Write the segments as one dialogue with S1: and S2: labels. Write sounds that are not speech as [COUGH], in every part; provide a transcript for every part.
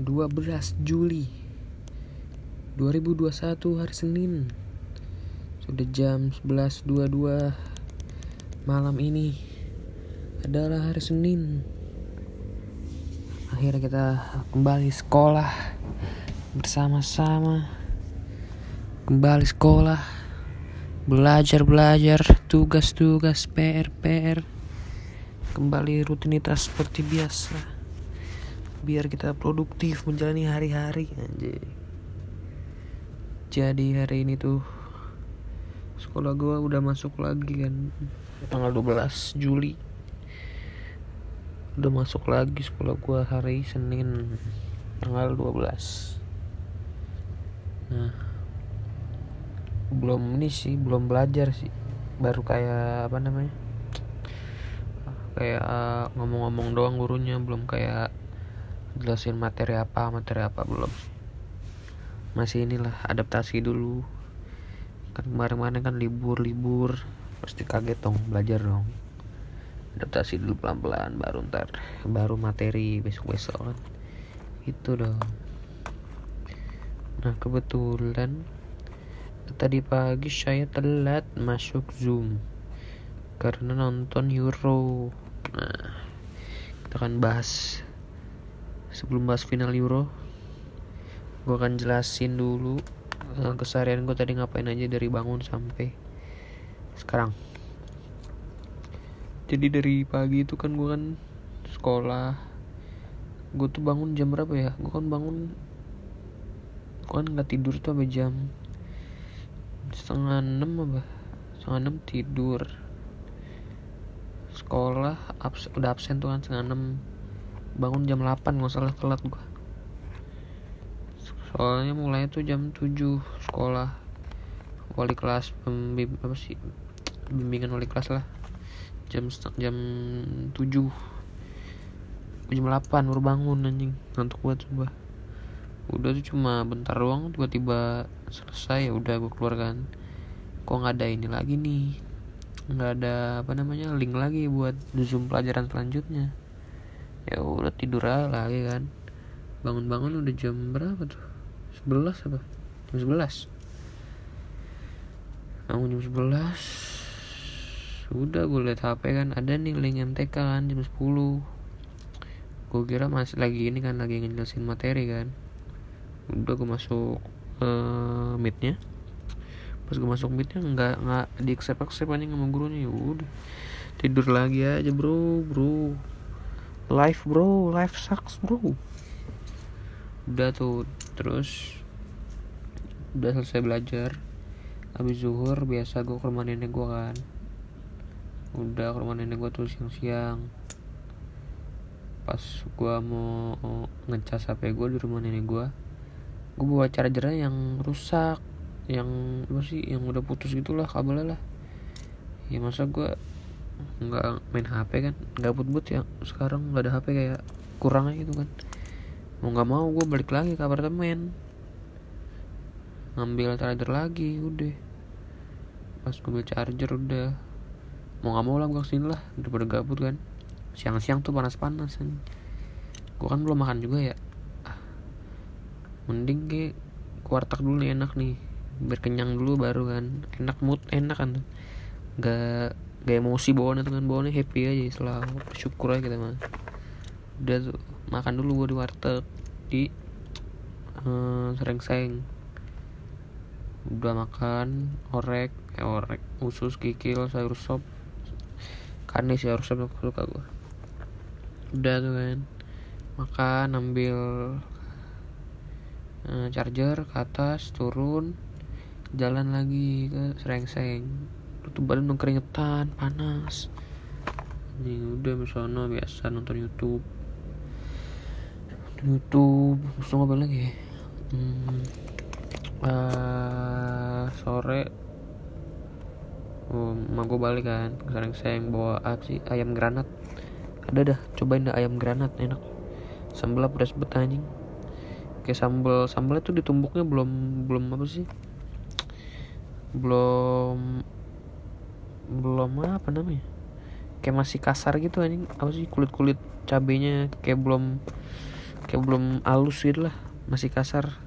S1: 12 Juli 2021 hari Senin. Sudah jam 11.22 Malam ini adalah hari Senin. Akhirnya kita kembali sekolah Bersama-sama. Kembali sekolah Belajar-belajar Tugas-tugas PR-PR Kembali rutinitas seperti biasa biar kita produktif menjalani hari-hari anjay jadi hari ini tuh sekolah gue udah masuk lagi kan tanggal 12 Juli. Udah masuk lagi sekolah gue hari Senin tanggal 12 nah belum ini sih belum belajar sih. Baru kayak apa namanya kayak ngomong-ngomong doang gurunya belum kayak jelasin materi apa materi apa belum? Masih inilah adaptasi dulu. Kan kemarin-kemarin kan libur-libur pasti kaget dong belajar dong. Adaptasi dulu pelan-pelan baru ntar baru materi besok-besok kan. Itu dong. Nah kebetulan tadi pagi saya telat masuk zoom karena nonton Euro. Nah kita akan bahas sebelum bahas final Euro gue akan jelasin dulu uh, keseharian gue tadi ngapain aja dari bangun sampai sekarang. Jadi dari pagi itu kan gue kan sekolah gue tuh bangun jam berapa ya? Gue kan bangun gue kan nggak tidur tuh sampai jam setengah enam apa? Setengah enam tidur. Sekolah abs udah absen tuh kan setengah enam bangun jam 8 nggak salah telat gua. Soalnya mulai tuh jam 7 sekolah. Wali kelas pembim apa sih? Bimbingan wali kelas lah. Jam jam 7 jam 8 baru bangun anjing. Ngantuk buat coba udah tuh cuma bentar doang tiba-tiba selesai ya udah gue keluar kan. Kok nggak ada ini lagi nih? Nggak ada apa namanya link lagi buat zoom pelajaran selanjutnya ya udah tidur aja lagi kan. Bangun-bangun udah jam berapa tuh? 11 apa? Jam 11 bangun jam 11 udah gue liat HP kan ada nih link MTK kan jam 10 gue kira masih lagi ini kan lagi ngejelasin materi kan. Udah gue masuk uh, meetnya. Pas gue masuk meetnya nggak nggak di accept accept aja sama gurunya. Ya udah tidur lagi aja bro bro life bro. Life sucks bro. Udah tuh terus udah selesai belajar. Habis zuhur biasa gue ke rumah nenek gue kan. Udah ke rumah nenek gue tuh siang-siang. Pas gue mau ngecas hp gue di rumah nenek gue gue bawa chargernya yang rusak yang apa sih yang udah putus gitulah kabelnya lah. Ya masa gue nggak main HP kan? Nggak but-but ya. Sekarang nggak ada HP kayak kurang gitu kan. Mau nggak mau gue balik lagi ke apartemen. Ngambil charger lagi udah. Pas gue charger udah. Mau nggak mau lah gue ke sini lah daripada gabut kan. Siang-siang tuh panas-panas kan gue kan belum makan juga ya. Ah, mending ke kuartak dulu nih enak nih. Berkenyang dulu baru kan. Enak mood enak kan gak gak emosi bawahnya dengan bawahnya happy aja selalu bersyukur aja kita mah udah tuh makan dulu gue di warteg di uh, sereng-seng. Udah makan orek eh orek usus kikil sayur sop kanis sayur sop suka gue udah tuh kan makan ambil uh, charger ke atas turun jalan lagi ke sereng-seng tutup badan dong keringetan panas. Ini udah misalnya biasa nonton YouTube. Nonton YouTube terus ngobrol lagi? Hmm, uh, sore. Oh, mau gue balik kan sekarang saya bawa apa sih ayam granat. Ada dah cobain dah ayam granat enak. Sambal pedas bet anjing? Kayak sambal sambalnya tuh ditumbuknya belum belum apa sih? Belum belum apa namanya kayak masih kasar gitu anjing. Apa sih kulit kulit cabenya kayak belum kayak belum halus gitu lah masih kasar.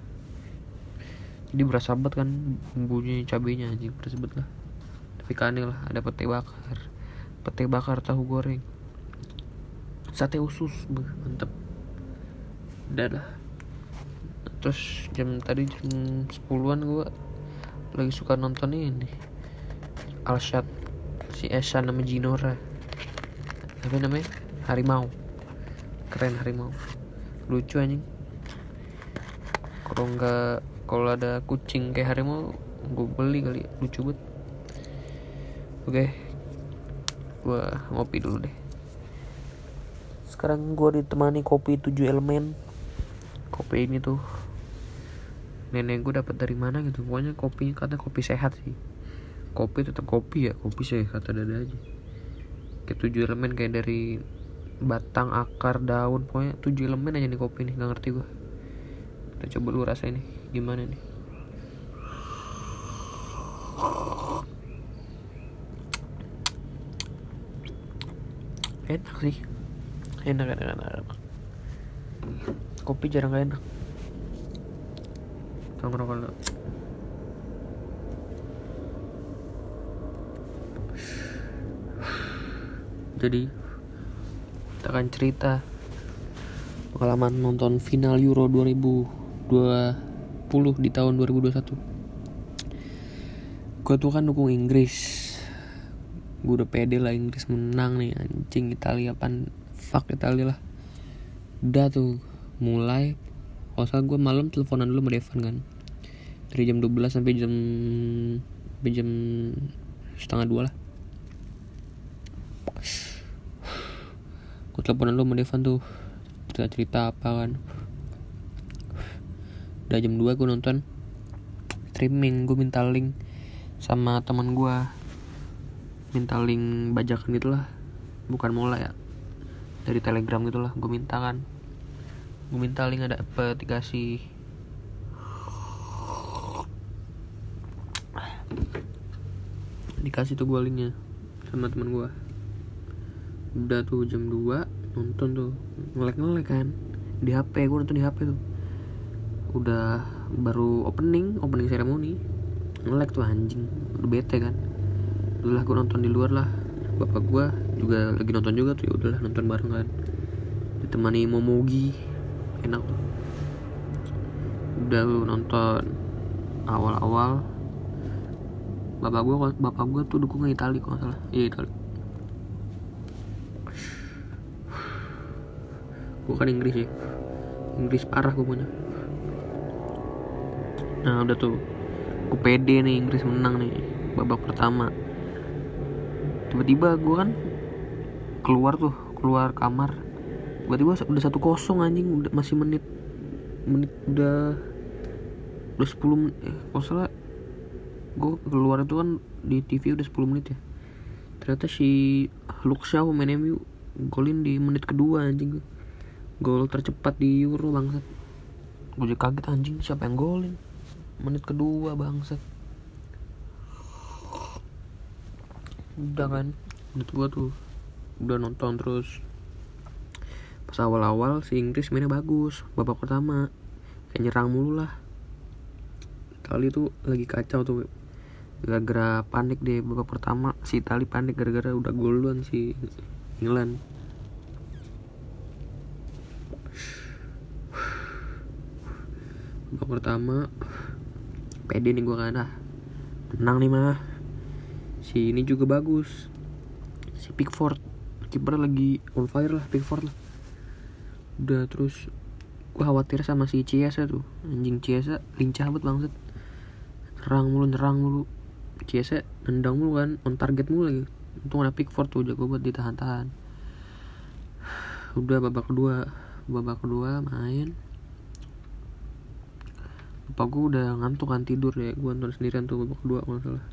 S1: Jadi berasa banget kan bumbunya cabenya anjing berasa lah. Tapi kanil lah ada pete bakar. Pete bakar tahu goreng. Sate usus mantep. Udah lah. Terus jam tadi jam 10-an gue lagi suka nonton ini Alshad si Esa nama Jinora apa namanya? Harimau. Keren harimau. Lucu anjing. Kalau nggak kalau ada kucing kayak harimau gue beli kali. Lucu banget. Oke. Gue ngopi dulu deh. Sekarang gue ditemani kopi 7 elemen. Kopi ini tuh nenek gue dapat dari mana gitu. Pokoknya kopinya kata kopi sehat sih kopi tetap kopi ya kopi sehat ada aja. Kayak tujuh elemen kayak dari batang akar daun pokoknya tujuh elemen aja nih kopi nih nggak ngerti gue kita coba lu rasa ini gimana nih? Enak sih. Enak enak enak, enak. kopi jarang gak enak. Kau ngerokok dulu. Jadi kita akan cerita pengalaman nonton final Euro 2020 di tahun 2021 gue tuh kan dukung Inggris. Gue udah pede lah Inggris menang nih anjing Italia pan fuck Italia lah. Udah tuh mulai kalau salah gue malam teleponan dulu sama Devan kan. Dari jam 12 sampai jam sampai jam setengah dua lah gue teleponan lu sama Devan tuh. Cerita cerita apa kan. Udah jam 2 gue nonton streaming gue minta link sama teman gue minta link bajakan gitu lah bukan mola ya. Dari telegram gitu lah gue minta kan. Gue minta link ada apa dikasih. Dikasih tuh gue linknya sama teman gue udah tuh jam 2 nonton tuh ngelek ngelek kan. Di HP gue nonton di HP tuh. Udah baru opening opening ceremony. Ngelek tuh anjing udah bete kan. Udahlah gue nonton di luar lah. Bapak gue juga lagi nonton juga tuh ya udahlah nonton bareng kan. Ditemani momogi enak tuh. Udah lu nonton awal-awal. Bapak gue bapak gue tuh dukungnya Itali kalau salah. Iya Itali gue Inggris ya. Inggris parah gue punya. Nah udah tuh. Gue pede nih Inggris menang nih babak pertama. Tiba-tiba gue kan keluar tuh keluar kamar. Tiba-tiba udah satu kosong anjing udah masih menit menit udah udah 10 menit eh, kalau salah gue keluar itu kan di TV udah 10 menit ya. Ternyata si Luke Shaw main MU golin di menit kedua anjing gol tercepat di Euro bangsat. Gue juga kaget anjing siapa yang golin? Menit kedua bangsat. Udah kan menit gua tuh. Udah nonton terus. Pas awal-awal si Inggris mainnya bagus babak pertama. Kayak nyerang mulu lah. Kali itu lagi kacau tuh. Gara-gara panik deh babak pertama si Itali panik gara-gara udah gol duluan si England babak pertama. Pede nih gue kan ah menang nih mah. Si ini juga bagus. Si Pickford. Kiper lagi on fire lah Pickford lah. Udah terus gue khawatir sama si Chiesa tuh. Anjing Chiesa lincah banget banget nyerang mulu nyerang mulu. Chiesa nendang mulu kan on target mulu lagi. Untung ada Pickford tuh jago buat ditahan-tahan. [SIGHS] Udah babak kedua. Babak kedua main Bapak gue udah ngantuk kan tidur ya. Gue nonton sendirian tuh babak kedua kalau salah.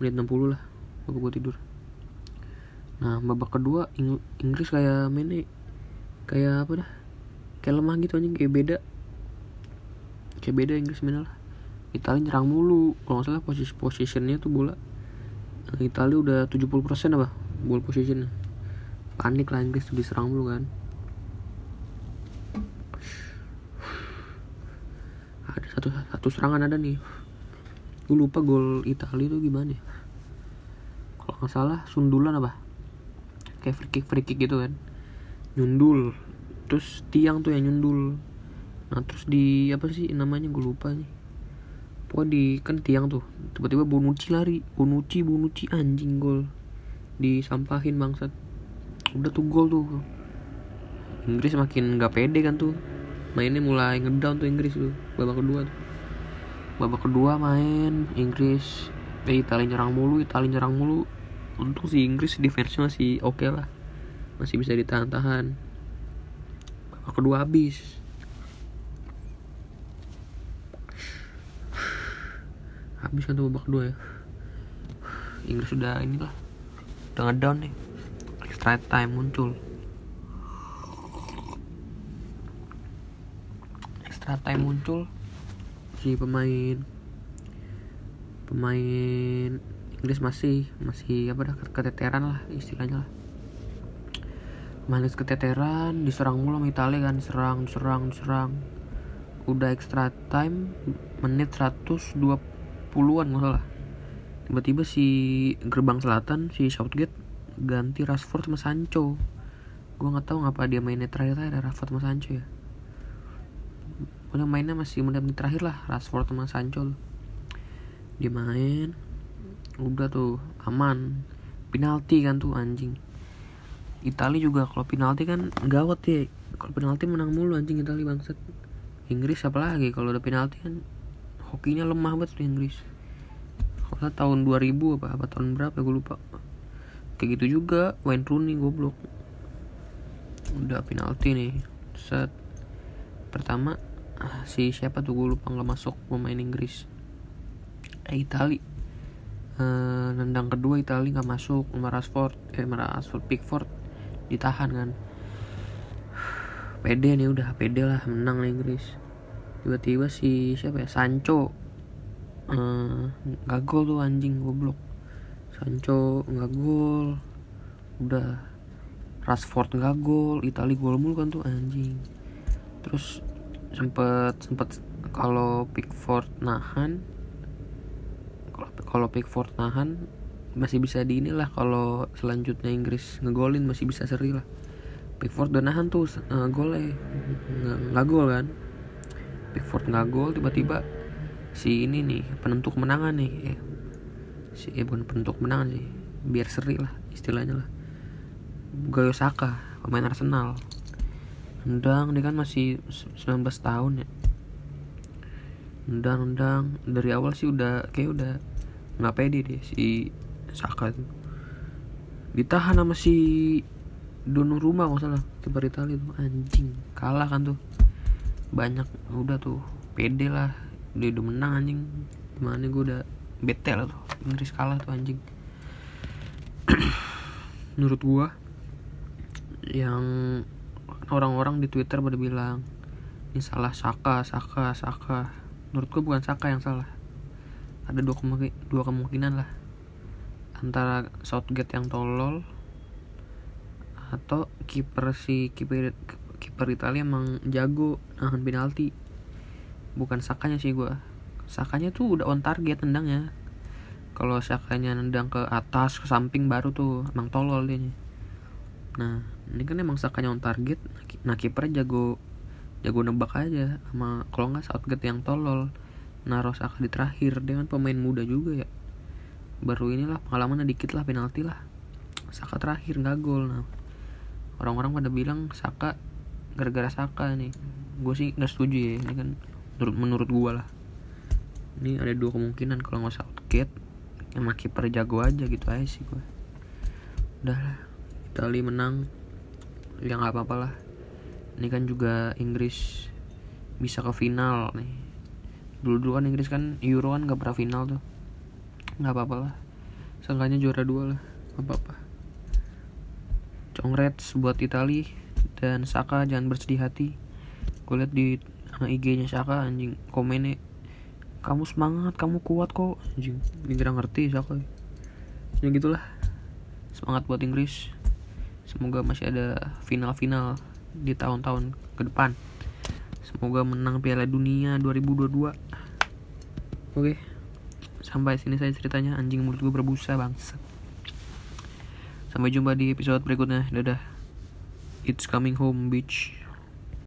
S1: Menit 60 lah Bapak gue tidur. Nah babak kedua Ing Inggris kayak mainnya Kayak apa dah? Kayak lemah gitu anjing Kayak beda. Kayak beda Inggris mainnya lah. Italia nyerang mulu. Kalau gak salah posisi positionnya tuh bola Italia udah 70% apa Ball positionnya. Panik lah Inggris tuh diserang mulu kan satu satu serangan ada nih. Gue lupa gol Italia tuh gimana ya. Kalau nggak salah sundulan apa? Kayak free kick free kick gitu kan. Nyundul. Terus tiang tuh yang nyundul. Nah terus di apa sih namanya? Gue lupa nih. Pokoknya di kan tiang tuh. Tiba-tiba Bonucci lari. Bonucci Bonucci anjing gol. Disampahin bangsat. Udah tuh gol tuh. Inggris makin nggak pede kan tuh mainnya mulai ngedown tuh Inggris tuh babak kedua tuh. Babak kedua main Inggris. Eh Italia nyerang mulu Italia nyerang mulu. Untung si Inggris defense-nya masih oke okay lah. Masih bisa ditahan-tahan. Babak kedua habis. Habis kan tuh babak kedua ya. Inggris sudah inilah udah ngedown nih. Extra time muncul time muncul. Si pemain. Pemain Inggris masih masih apa dah keteteran lah istilahnya lah. Manis keteteran diserang mulu sama Italia kan diserang diserang diserang udah extra time menit 120-an nggak salah. Tiba-tiba si gerbang selatan si Southgate ganti Rashford sama Sancho. Gue nggak tahu ngapa dia mainnya terakhir ada Rashford sama Sancho ya pokoknya mainnya masih menit-menit terakhir lah Rashford sama Sancho dia main udah tuh aman. Penalti kan tuh anjing. Italia juga kalau penalti kan gawat ya. Kalau penalti menang mulu anjing Italia bangsat. Inggris apalagi kalau udah penalti kan hokinya lemah banget tuh Inggris. Kalau tahun 2000 apa apa tahun berapa gue lupa. Kayak gitu juga Wayne Rooney goblok. Udah penalti nih set. Pertama si siapa tuh gue lupa nggak masuk pemain Inggris. Eh Itali. Eh, nendang kedua Itali nggak masuk sama Rashford eh sama Rashford Pickford ditahan kan. [SIGHS] Pede nih udah pede lah menang lah Inggris. Tiba-tiba si siapa ya? Sancho. Eh, nggak gol tuh anjing goblok. Sancho nggak gol. Udah. Rashford nggak gol Itali gol mulu kan tuh anjing. Terus sempet sempet kalau Pickford nahan kalau Pickford nahan masih bisa di inilah kalau selanjutnya Inggris ngegolin masih bisa seri lah. Pickford udah nahan tuh uh, golnya. Nggak gol kan? Pickford nggak gol tiba-tiba si ini nih penentu kemenangan nih eh, si eh, bukan penentu kemenangan sih biar seri lah istilahnya lah. Bukayo Saka pemain Arsenal Endang dia kan masih 19 tahun ya. Endang endang dari awal sih udah kayak udah nggak pede deh si Saka tuh ditahan sama si Donnarumma kalau salah kiper Italia tuh. Anjing kalah kan tuh. Banyak udah tuh pede lah. Dia udah menang anjing. Gimana gue udah bete lah tuh. Inggris kalah tuh anjing. [CLEARS THROAT] Menurut gua yang orang-orang di Twitter pada bilang ini salah Saka Saka Saka. Menurut gua bukan Saka yang salah. Ada dua, kemungkin, dua kemungkinan lah. Antara Southgate yang tolol atau kiper si kiper kiper Italia emang jago nahan penalti. Bukan Sakanya sih gua. Sakanya tuh udah on target tendangnya kalau Sakanya nendang ke atas ke samping baru tuh emang tolol dia nah ini kan emang Sakanya on target. Nah kipernya jago jago nebak aja sama kalau nggak Southgate yang tolol. Naruh Saka di terakhir dia kan pemain muda juga ya. Baru inilah pengalamannya dikit lah penalti lah. Saka terakhir nggak gol. Nah orang-orang pada bilang Saka gara-gara Saka nih gue sih nggak setuju ya ini kan menurut menurut gue lah. Ini ada dua kemungkinan kalau nggak Southgate emang kiper jago aja gitu aja sih gue udah lah Itali menang ya nggak apa-apa lah. Ini kan juga Inggris bisa ke final nih. Dulu dulu kan Inggris kan Euro kan nggak pernah final tuh. Nggak apa-apa lah. Seenggaknya juara dua lah. Nggak apa-apa. Congrats buat Itali dan Saka jangan bersedih hati. Gue liat di IG-nya Saka anjing. Komennya kamu semangat kamu kuat kok. Anjing. Ini ngerti Saka. Ya gitulah. Semangat buat Inggris semoga masih ada final-final di tahun-tahun ke depan. Semoga menang Piala Dunia 2022 oke. Sampai sini saya ceritanya. Anjing mulut gue berbusa bangsa sampai jumpa di episode berikutnya. Dadah. It's coming home bitch